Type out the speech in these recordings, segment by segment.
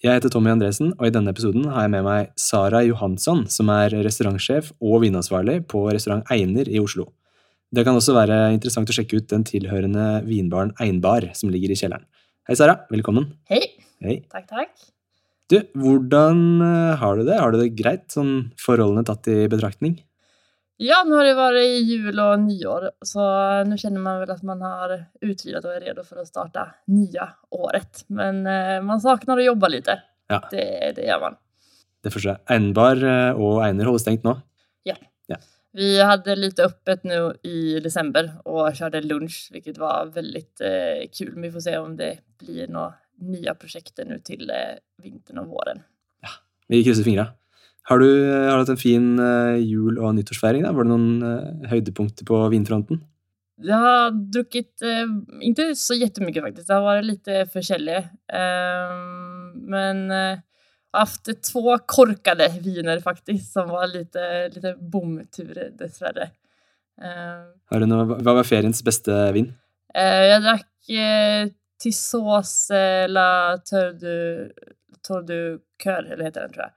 Jeg heter Tommy Andresen, og i denne episoden har jeg med meg Sara Johansson, som er restaurantsjef og vinansvarlig på restaurant Einer i Oslo. Det kan også være interessant å sjekke ut den tilhørende vinbaren Einbar, som ligger i kjelleren. Hei, Sara. Velkommen. Hei. Hei. Takk, takk. Du, hvordan eh, har du det? Har du det greit, sånn forholdene tatt i betraktning? Ja, nå har det vært jul og nyår, så nå kjenner man vel at man har utvidet og er redo for å starte nye året. Men eh, man savner å jobbe litt. Ja. Det, det gjør man. Det forstår jeg. Einbar eh, og Einer holder stengt nå. Vi hadde litt åpent nå i desember og kjørte lunsj, hvilket var veldig eh, kul. Vi får se om det blir noen nye prosjekter nå til eh, vinteren og våren. Ja, Vi krysser fingra. Har du, har du hatt en fin eh, jul- og nyttårsfeiring? da? Var det noen eh, høydepunkter på vinfronten? Jeg har drukket eh, ikke så jättemycket faktiskt, det har vært litt forskjellig. Eh, men eh, haft två korkade viner faktiskt som var lite, lite bomturer dessverre. Eh, Har du noe, hva var feriens beste vin? eh, jeg drakk eh, Tissos eh, La Tordu, Tordu Cœur, eller heter den tror jag.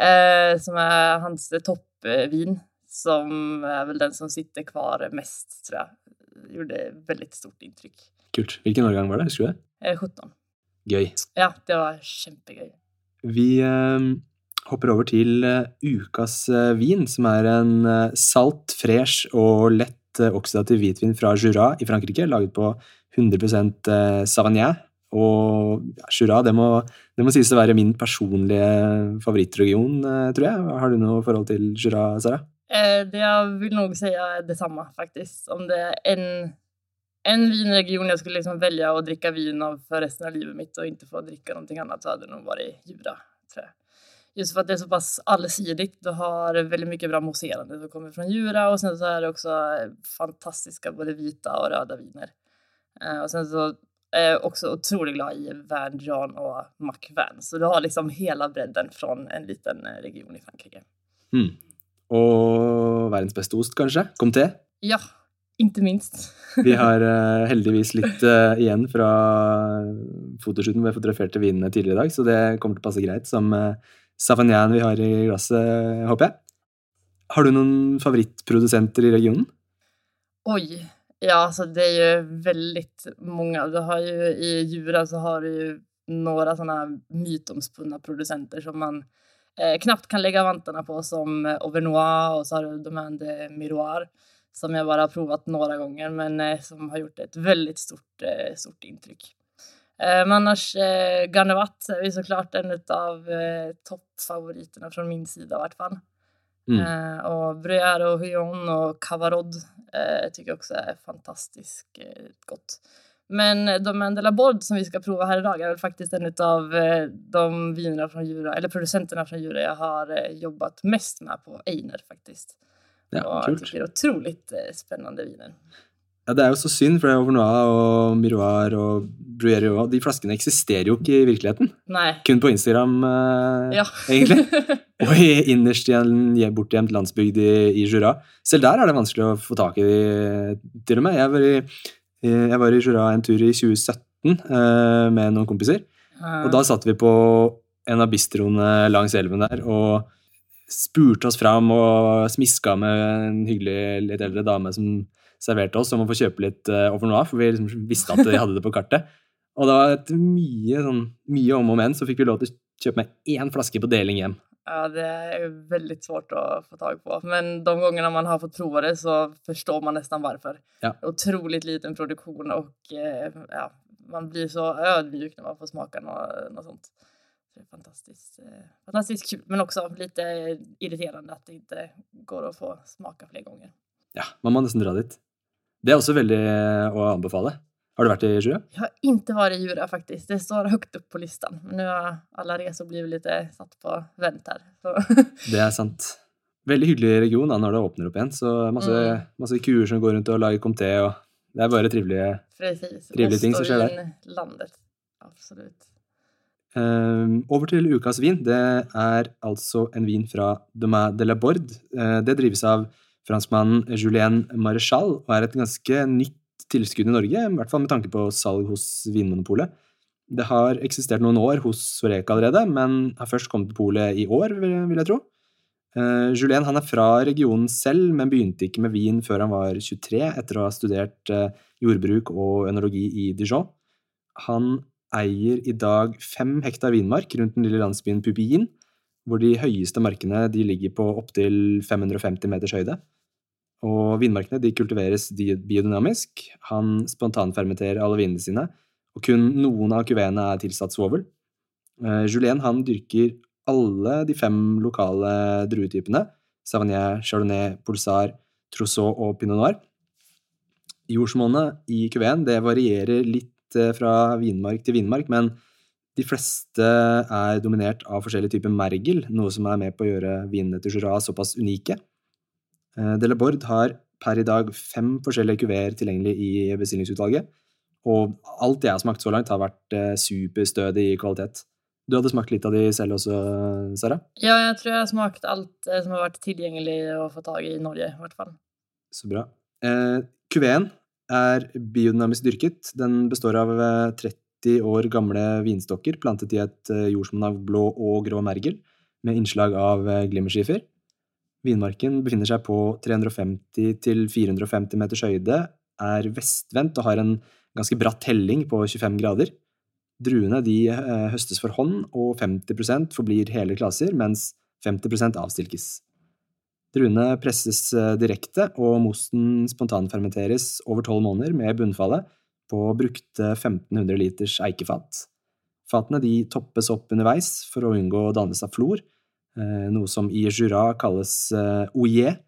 Eh, som er hans toppvin. Som er vel den som sitter kvar mest tror jeg. Gjorde veldig stort inntrykk. Kult. Hvilken årgang var det? Husker du det? Eh, 17. Gøy. Ja, det var kjempegøy. Vi eh, hopper over til eh, ukas eh, vin, som er en eh, salt, fresh og lett eh, oksidativ hvitvin fra Jura i Frankrike, laget på 100 eh, Savagnin. Og ja, Jura, det må, det må sies å være min personlige favorittregion, eh, tror jeg. Har du noe forhold til Jura, Sara? Eh, det vil nok si er det samme faktisk, Om det er en, en vinregion jeg skulle liksom velge å drikke vin av for resten av livet mitt og ikke få drikke noe annet, så hadde det nok vært Jura, tror jeg. Just for at det er såpass allsidig. Du har veldig mye bra mousserande som kommer fra Jura og sen så er det også fantastiske både hvite og røde viner. Eh, och sen så är også utrolig glad i Van John og Mac Van. Så du har liksom hele bredden fra en liten eh, region i Frankrike. Mm. Og verdens beste ost, kanskje? Comté? Ja, ikke minst. Vi har uh, heldigvis litt uh, igjen fra fotoshooten jeg fotograferte vinene tidligere i dag, så det kommer til å passe greit som uh, Savagnin vi har i glasset, håper jeg. Har du noen favorittprodusenter i regionen? Oj, ja alltså det är ju väldigt många. Du har ju i Djura så har du ju några sådana mytomspunna producenter som man eh, knappt kan lägga vantarna på som Auvernois och så har du Domaine de Miroir som jag bara har provat några gånger men eh, som har gjort ett väldigt stort, eh, stort intryck. Eh, men annars eh, Garnevat är såklart en av eh, toppfavoriterna från min sida i vart fall. Mm. Eh, og Bruyère og Huyon og Cavarod eh, tycker jag också är fantastiskt eh, gott. Men eh, Domaine de la Borde som vi ska prova här idag är väl faktiskt en av eh, de vinerna från Jura, eller producenterna från Jura jag har eh, jobbat mest med på Einer faktiskt. Ja, och jag tycker det är otroligt spennende spännande viner. Ja, det er jo så synd, for det er Auvernois og Miroir og Bruyère og De flaskene eksisterer jo ikke i virkeligheten. Nei. Kun på Instagram, eh, Ja. egentlig. Og i- innerst i en bortgjemt landsbygd i, i Jura. Selv der er det vanskelig å få tak i de, til og med. Jeg var i, eh, jeg var i Jura en tur i 2017 eh, med noen kompiser. Eh, Og da satt vi på en av bistroene langs elven der og spurte oss fram og smiska med en hyggelig litt eldre dame som serverte oss om å få kjøpe litt uh, av, for vi liksom visste at de hadde det på kartet. Og det var et mye, sånn, mye om og men så fikk vi lov til å kjøpe med én flaske på deling hjem. Ja, det er veldig svårt å få tag på. Men de gangene man har fått prova det så forstår man nesten hvorfor. Ja. Utrolig liten produksjon, og eh, ja, man blir så ödmjuk når man får smake noe, noe sånt. Det er fantastisk, fantastisk kult, men også litt irriterende at det ikke går å få smake flere ganger. Ja, Man må nesten dra dit. Det er også veldig å anbefale. Har du vært i Jura? Jeg har ikke vært i Jura faktisk. Det står høyt opp på listan. Men nå har alle reiser blitt litt satt på vent her. Så. Det er sant. Veldig hyggelig region da, når det åpner opp igjen. Så masse, Mm. masse kuer som går rundt og lager comté, og det er bare trivelige trivelige ting som skjer der. landet. Absolutt. Um, over til ukas vin. Det er altså en vin fra Domain de la Borde. Uh, det drives av franskmannen Julien Maréchal og er et ganske nytt tilskudd i Norge, i hvert fall med tanke på salg hos Vinmonopolet. Det har eksistert noen år hos Soreka allerede, men har først kommet til polet i år, vil jeg tro. Uh, Julien han er fra regionen selv, men begynte ikke med vin før han var 23, etter å ha studert uh, jordbruk og ønologi i Dijon. Han eier i dag fem hektar vinmark rundt den lille landsbyen Pupillin, hvor de høyeste markene de ligger på opptil 550 meters høyde. Og vinmarkene de kultiveres biodynamisk. Han spontanfermenterer alle vinene sine, og kun noen av kuveene er tilsatt svovel. Eh, Julien han dyrker alle de fem lokale druetypene, Savagnin, Chardonnay, Pulsar, Trousseau og Pinot Noir. Jordsmonnet i kuveen varierer litt eh, fra vinmark til vinmark, men de fleste er dominert av forskjellige typer mergel, noe som er med på å gjøre vinene til Jura såpass unike. Eh, Delabord har per i dag fem forskjellige kuveer tilgjengelig i bestillingsutvalget, og alt jeg har smakt så langt, har vært eh, superstødig i kvalitet. Du hadde smakt litt av de selv også, Sara? Ja, jeg tror jeg har smakt alt eh, som har vært tilgjengelig å få tak i i Norge, i hvert fall. Så bra. Eh, Kuveen er biodynamisk dyrket. Den består av 30 90 år gamle vinstokker plantet i et eh, jordsmonn av blå og grå mergel, med innslag av eh, glimmerskifer. Vinmarken befinner seg på 350–450 meters høyde, er vestvendt og har en ganske bratt helling på 25 grader. Druene de eh, høstes for hånd, og 50 forblir hele klaser, mens 50 avstilkes. Druene presses direkte, og mosten spontanfermenteres over tolv måneder med bunnfallet, på brukte 1500 liters eikefat. Fatene de toppes opp underveis for å unngå dannelse av flor, eh, noe som i Jura kalles ouillé.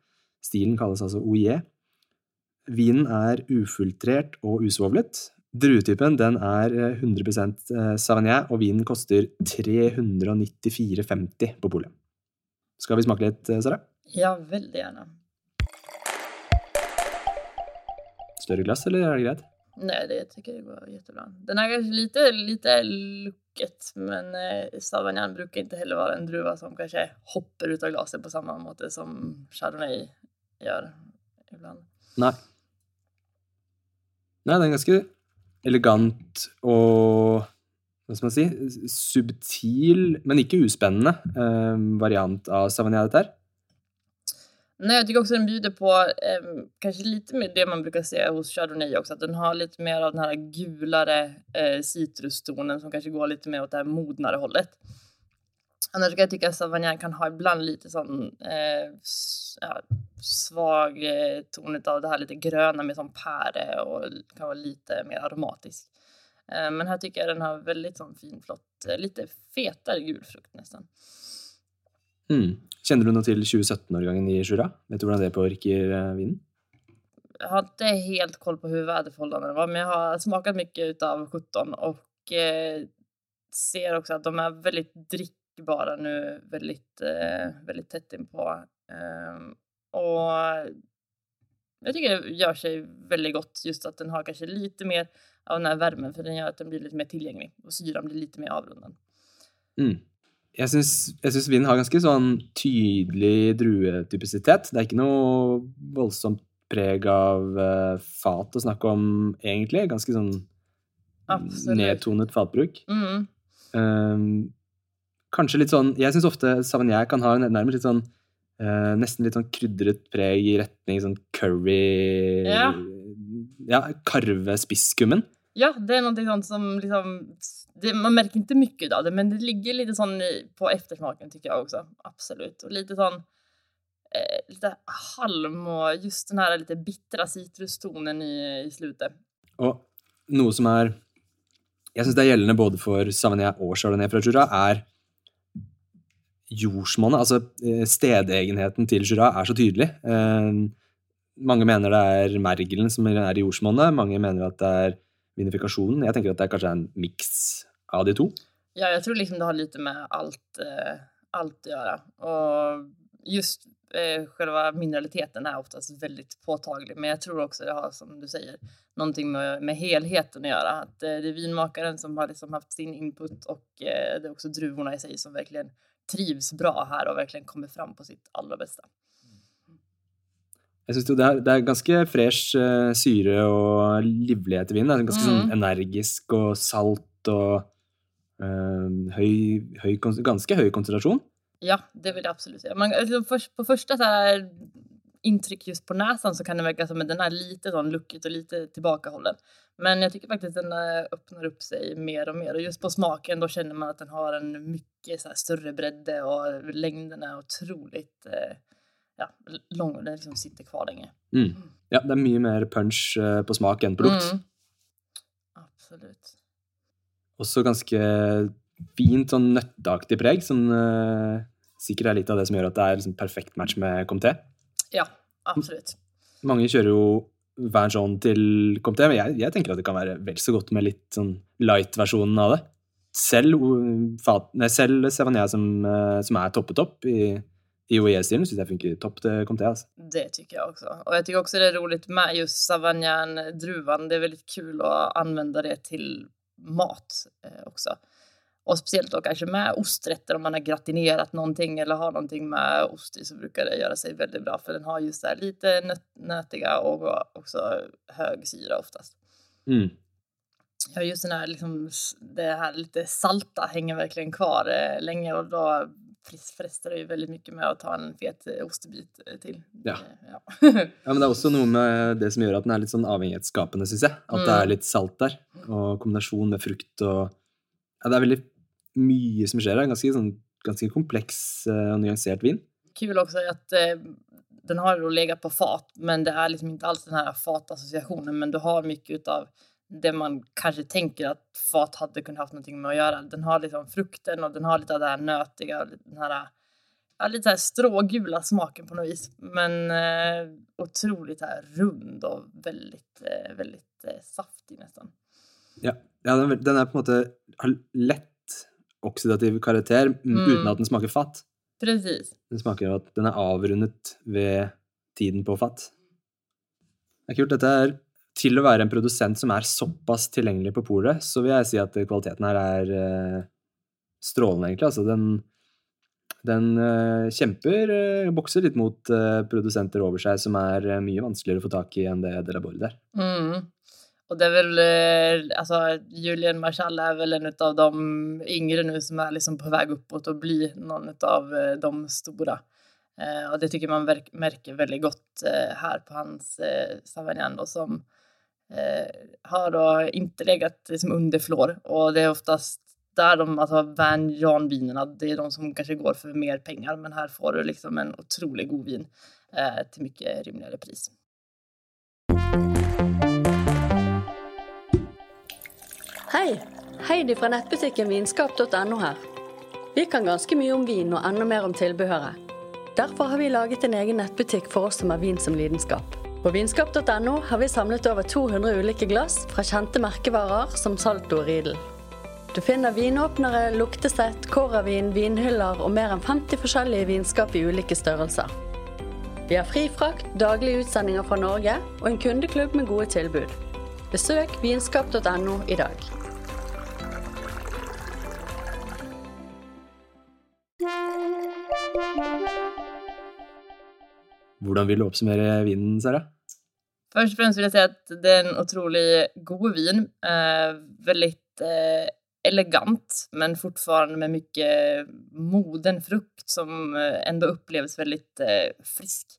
Stilen kalles altså ouillé. Vinen er ufiltrert og usvovlet. Druetypen den er eh, 100% Savagnin, og vinen koster 394,50 på polet. Skal vi smake litt, eh, Sara? Ja, veldig gjerne. Større glass, eller er det greit? Nej, det tycker jag går jättebra. Den är kanske lite, lite lucket, men eh, Savagnin brukar inte heller vara en druva som kanske hoppar ut av glaset på samma måte som Chardonnay gör ibland. Nei. Nei, den er ganske elegant og hva skal man si subtil, men ikke uspennende eh, variant av Savagnin, dette her. Nej, jag tycker också den bjuder på eh, kanske lite mer det man brukar se hos Chardonnay också, att den har lite mer av den här gulare eh, citrustonen som kanske går lite mer åt det här modnare hållet. Annars kan jag tycka att Savagnin kan ha ibland lite sån eh, svag eh, ton av det här lite gröna med som päre och kan vara lite mer aromatisk. Eh, men här tycker jag den har väldigt sån fin flott, eh, lite fetare gul frukt nästan. Mm. Kjenner du noe til 2017-årgangen i Jura? Vet du hvordan det påvirker eh, vinen? Jeg har inte helt koll på hur väderförhållandena var, men jeg har smakat mycket av 17 og eh, ser også at de er veldig drikkbare nå, veldig, eh, väldigt tätt inpå. Ehm, och jag tycker det gjør seg veldig godt just at den har kanskje lite mer av den här värmen, för den gjør at den blir litt mer tilgjengelig og syran blir litt mer avrundad. Mm. Jeg syns, vinen har ganske sånn tydelig druetypisitet. Det er ikke noe voldsomt preg av uh, fat å snakke om, egentlig. Ganske sånn Absolutt. nedtonet fatbruk. Mm. Um, kanskje litt sånn Jeg syns ofte Savagnin kan ha nærmest litt sånn uh, Nesten litt sånn krydret preg i retning sånn curry Ja. Ja, karvespisskummen. Ja, det er noe sånt som liksom, det, man märker inte mycket av det, men det ligger lite sån på eftersmaken tycker jag också. Absolut. Och lite sån, eh, lite halm och just den här lite bittra citrustonen i, i slutet. Og noe som er Jeg syns det er gjeldende både for Savagnin og Chardonnay fra Jura, er jordsmonnet. Altså eh, stedegenheten til Jura er så tydelig. Eh, mange mener det er mergelen som er i jordsmonnet. Mange mener at det er vinifikasjonen. Jeg tenker at det er kanskje en miks av de to. Ja, jeg tror liksom det har litt med alt, eh, allt att göra. Och just eh, selve mineraliteten er oftast veldig påtagelig, Men jeg tror også det har, som du sier, noe med, med helheten å gjøre. At eh, det er vinmakeren som har liksom haft sin input og eh, det er også druene i seg som virkelig trivs bra her og virkelig kommer fram på sitt aller bästa. Jeg synes jo det er, det er ganske fresh eh, syre og livlighet i vinen. Det er ganske sånn Mm. energisk og salt og eh, høy, høy, ganske høy konsentrasjon. Ja, det vil jeg absolutt si. Man, på første så här, intryck just på näsan så kan det verka som att den är lite sånn lukket og lite tillbakahållen. Men jeg tycker faktisk den eh, öppnar seg sig mer og mer. Og just på smaken då känner man at den har en mye større bredde, og lengden er utrolig... är otroligt eh, ja, lang, det liksom sitter kvar lenge. Mm. Ja, det er mye mer punch eh, på smak enn på lukt. Mm. Absolutt. Også ganske fint sånn nøtteaktig preg, som uh, sikkert er litt av det som gjør at det er liksom perfekt match med Comté. Ja, absolutt. Mange kjører jo hver sånn til Comté, men jeg, jeg tenker at det kan være vel så godt med litt sånn light-versjonen av det. Selv, o- fat, nei, selv Savagnin som, eh, som er toppet opp i, i OE-stilen, syns jeg funker topp til Comté. Altså. Det tycker jag också. Och jag tycker också det är roligt med just savanjan, druvan. Det är väldigt kul att använda det till mat eh, också. Och speciellt då kanske med osträtter om man har gratinerat någonting eller har någonting med ost i så brukar det göra sig väldigt bra för den har just det här lite nöt nötiga och också hög syra oftast. Mm. Ja, just den här, liksom, det här lite salta hänger verkligen kvar eh, länge och då fris- frestar det jo veldig mye med å ta en fet eh, ostebit til. Ja. Eh, ja. Ja, men det er også noe med det som gjør at den er litt sånn avhengighetsskapende, syns jeg. At det Mm. er litt salt der. Og kombinasjon med frukt og Ja, det er veldig mye som skjer her. Ganske, sånn, ganske kompleks eh, og nyansert vin. Kul også at att eh, den har jo ligget på fat, men det er liksom ikke alt den her fatassosiasjonen, men du har mye ut av det man kanske tänker att fat hade kunnat haft någonting med att göra. Den har liksom frukten och den har lite av det här nötiga, den här, ja, lite här strågula smaken på något vis. Men eh, otroligt här rund och väldigt, eh, väldigt eh, saftig nästan. Ja, ja den, den er på en måte lett oksidativ karakter Mm. uten at den smaker fat. Precis. Den smaker at den er avrundet ved tiden på fat. Det er kult. Dette er til å være en produsent som er såpass tilgjengelig på polet, så vil jeg si at kvaliteten her er eh, strålende, egentlig. Altså, den, den eh, kjemper, eh, bokser litt mot produsenter over seg som er mye vanskeligere å få tak i enn det De La Borde er. Mm. Og det er vel Altså, Julian Marshall er vel en av de yngre nå som er liksom på vei opp mot å bli noen av de store. Eh, og det tycker man merker veldig godt eh, här på hans eh, Savagnin som har då inte legat liksom under flår och det är oftast där de, alltså Van Jan-vinerna, det är de som kanske går för mer pengar men här får du liksom en otrolig god vin eh, till mycket rimligare pris. Hei! Heidi fra nettbutikken vinskap.no her. Vi kan ganske mye om vin og enda mer om tilbehøret. Derfor har vi laget en egen nettbutikk for oss som har vin som lidenskap. På vinskap.no har vi samlet over 200 ulike glass fra kjente merkevarer som Salto og Riedel. Du finner vinåpnere, luktesett, kåravin, vinhyller og mer enn 50 forskjellige vinskap i ulike størrelser. Vi har fri frakt, daglige utsendinger fra Norge og en kundeklubb med gode tilbud. Besøk vinskap.no i dag. Hvordan vil du oppsummere vinen, Sara? Først og fremst vil jeg si at det er en utrolig god vin. Eh, veldig eh, elegant, men fortfarande med mye moden frukt som enda ändå veldig väldigt eh, frisk.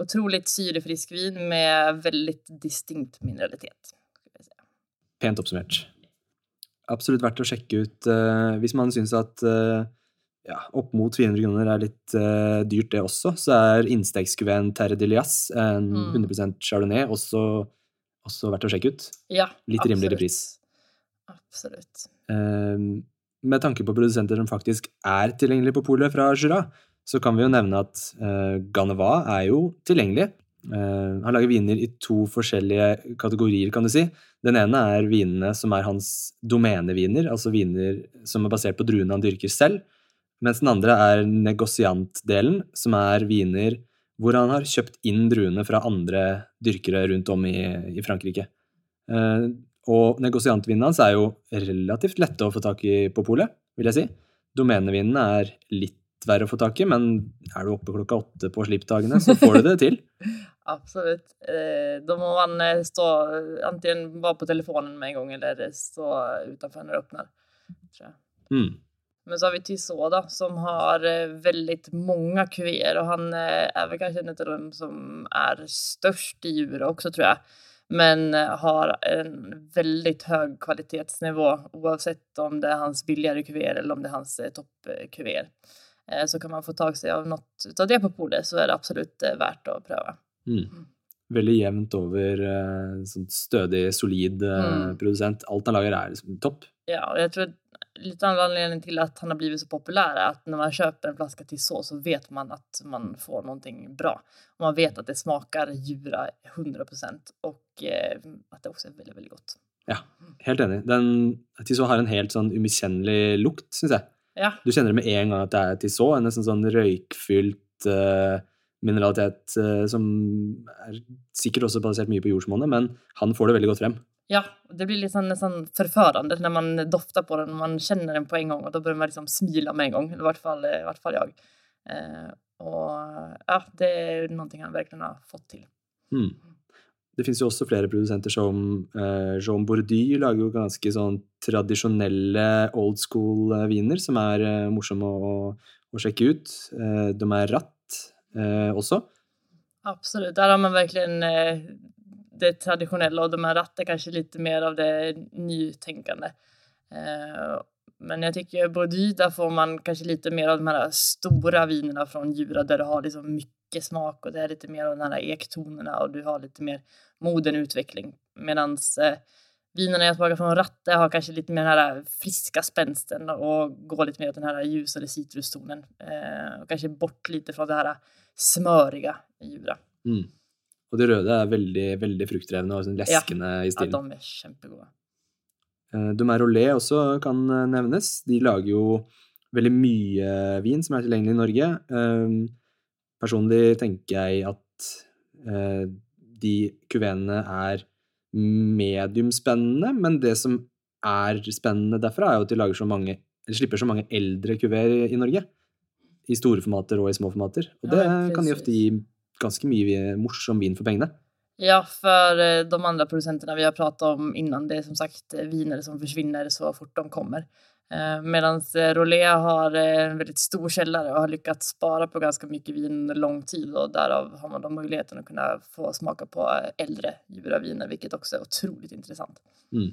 Otroligt syrefrisk vin med veldig distinkt mineralitet. Pent oppsummert. Absolutt verdt å sjekke ut eh, hvis man syns at eh, ja, opp mot 400 kroner er litt uh, dyrt, det også. Så er innstegskuven Terre de Lias, en Mm. 100% chardonnay, også, også verdt å sjekke ut. Ja, Litt rimeligere absolut. pris. Absolutt. Um, med tanke på produsenter som faktisk er tilgjengelige på polet fra Jura, så kan vi jo nevne at uh, Ganeva er jo tilgjengelig. Uh, han lager viner i to forskjellige kategorier, kan du si. Den ene er vinene som er hans domeneviner, altså viner som er basert på druene han dyrker selv. Mens den andre er negosiantdelen, som er viner hvor han har kjøpt inn druene fra andre dyrkere rundt om i, i Frankrike. Eh, og negosiantvinene hans er jo relativt lette å få tak i på polet, vil jeg si. Domenevinene er litt verre å få tak i, men er du oppe klokka åtte på slippdagene, så får du det til. Absolutt. Eh, da må man eh, stå enten bare på telefonen med en gang, eller stå utenfor når det åpner. Tror jeg. Mm. Men så har vi Tissot da, som har eh, väldigt många kuvéer och han är väl kanske en av dem som är störst i djuret också tror jag. Men eh, har en väldigt hög kvalitetsnivå oavsett om det är hans billigare kuvéer eller om det är hans eh, toppkuvéer. Eh, så kan man få tag sig av något av det på polet så är det absolut eh, värt att pröva. Mm. Veldig jevnt over sånn stødig, solid Mm. produsent. Alt han lager, er liksom topp. Ja, og jeg tror lite av anledningen till att han har blivit så populär är att när man köper en flaska Tissot så vet man att man får någonting bra. Och man vet att det smakar djura 100% och eh, att det också är väldigt, väldigt godt. Ja, helt enig. Den Tissot har en helt sånn umiskjennelig lukt, syns jeg. Ja, Du kjenner det med en gang at det er Tissot. En nesten sånn røykfylt uh, mineralitet uh, som er sikkert også basert mye på jordsmonnet, men han får det veldig godt frem. Ja, det blir litt sånn, sånn forførende når man dofter på den man kjenner den på en gang, og da bør man liksom smile med en gang. i hvert fall, i hvert fall jeg. Eh, og ja, det er noe han virkelig har fått til. Mm. Det finnes jo også flere produsenter som eh, Jean Bourdy lager jo ganske sånn tradisjonelle old school eh, viner som er eh, morsomme å, å sjekke ut. Eh, de er ratt eh, også. Absolutt. Der har man verkligen eh, det traditionella och de här ratter kanske lite mer av det nytänkande. Eh, men jag tycker Bourdieu, där får man kanske lite mer av de här stora vinerna från Jura där du har liksom mycket smak och det är lite mer av de här ektonerna och du har lite mer moden utveckling. Medan eh, vinerna jag smakar från Ratte har kanske lite mer den här friska spänsten och går lite mer åt den här ljusare citrustonen. Eh, och kanske bort lite från det här smöriga i Jura. Mm. Og de røde er veldig, veldig fruktdrevne og sånn leskende i stilen. Ja, de er kjempegode. Eh, Dumerolé også kan eh, nevnes. De lager jo veldig mye vin som er tilgjengelig i Norge. Eh, Personlig tenker jeg at eh, de kuvenene er mediumspennende, men det som er spennende derfra, er jo at de lager så mange, eller slipper så mange eldre kuveer i Norge. I store formater og i små formater. Og det Ja, kan jo ofte gi ganske mye morsom vin for pengene. Ja, för eh, de andra producenterna vi har pratat om innan, det är som sagt eh, viner som försvinner så fort de kommer. Medan Rolé har eh, en väldigt stor källare och har lyckats spara på ganska mycket vin under lång tid och därav har man då möjligheten att kunna få smaka på eh, äldre viner, vilket också är otroligt intressant. Mm.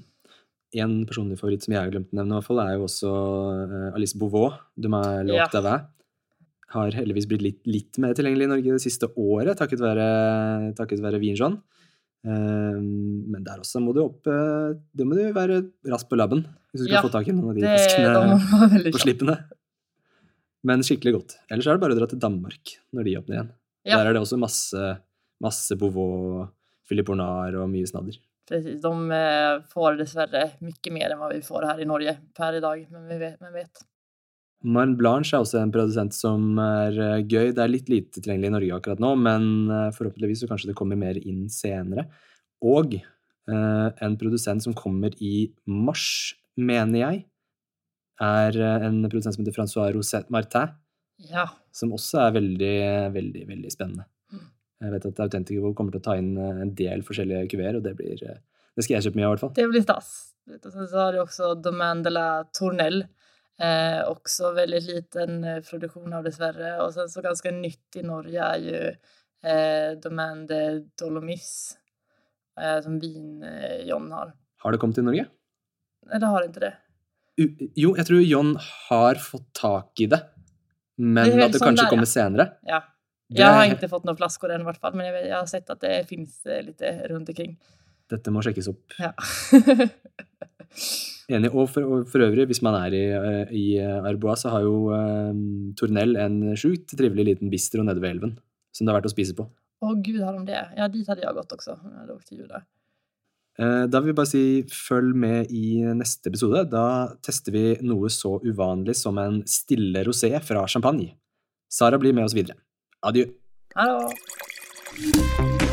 En personlig favoritt som jeg har glemt å nevne, i hvert fall, er jo også eh, Alice Beauvau. De er Ja. lågt av Har heldigvis blitt litt, litt mer tilgjengelig i Norge det siste året, takket være, takket være Vinjon. Eh, men der også må du opp eh, Det må du være rask på labben hvis du skal Ja, få tak i noen av de Det, fiskene på slippene. Men skikkelig godt. Ellers er det bare å dra til Danmark når de åpner igjen. Ja. Der er det også masse, masse Beauvau, Philip Ornard og mye snadder. Precis, de eh, får dessverre mye mer enn hva vi får her i Norge per dag, men vi vet. Men vet. Marne Blanche er også en produsent som er eh, gøy. Det er litt lite tilgjengelig i Norge akkurat nå, men eh, forhåpentligvis så kanskje det kommer mer inn senere. Og eh, en produsent som kommer i mars, mener jeg, er eh, en produsent som heter Francois Rosette Martin, Ja, som også er veldig, veldig, veldig spennende. Mm. Jeg vet at Autentico kommer til å ta inn en del forskjellige kuveer, og det blir Det skal jeg kjøpe mye av, i hvert fall. det blir stas. Så har de også Domaine de la Tournelle. Eh, också väldigt liten produksjon produktion av dessvärre. Och sen så ganska nytt i Norge är ju eh, Domaine de Dolomis. Eh, som vin eh, John har. Har det kommet til Norge? Det har inte det. U jo, jeg tror John har fått tak i det, men Det at det sånn kanskje der, ja. kommer senere. Ja. Det Jag har ikke inte fått noen flasker ennå, men jeg, har sett at det fins litt rundt omkring. Dette må sjekkes opp. Ja. Enig. Og for, for øvrig, hvis man er i, eh, i Arbois, så har jo eh, Tornell en sjukt trivelig liten bistro nede ved elven, som det er verdt å spise på. Å gud, har de det? Ja, dit hadde jeg gått også. jeg. Eh, Da vil vi bare si følg med i neste episode. Da tester vi noe så uvanlig som en stille rosé fra champagne. Sara blir med oss videre. Adjø. Ha det!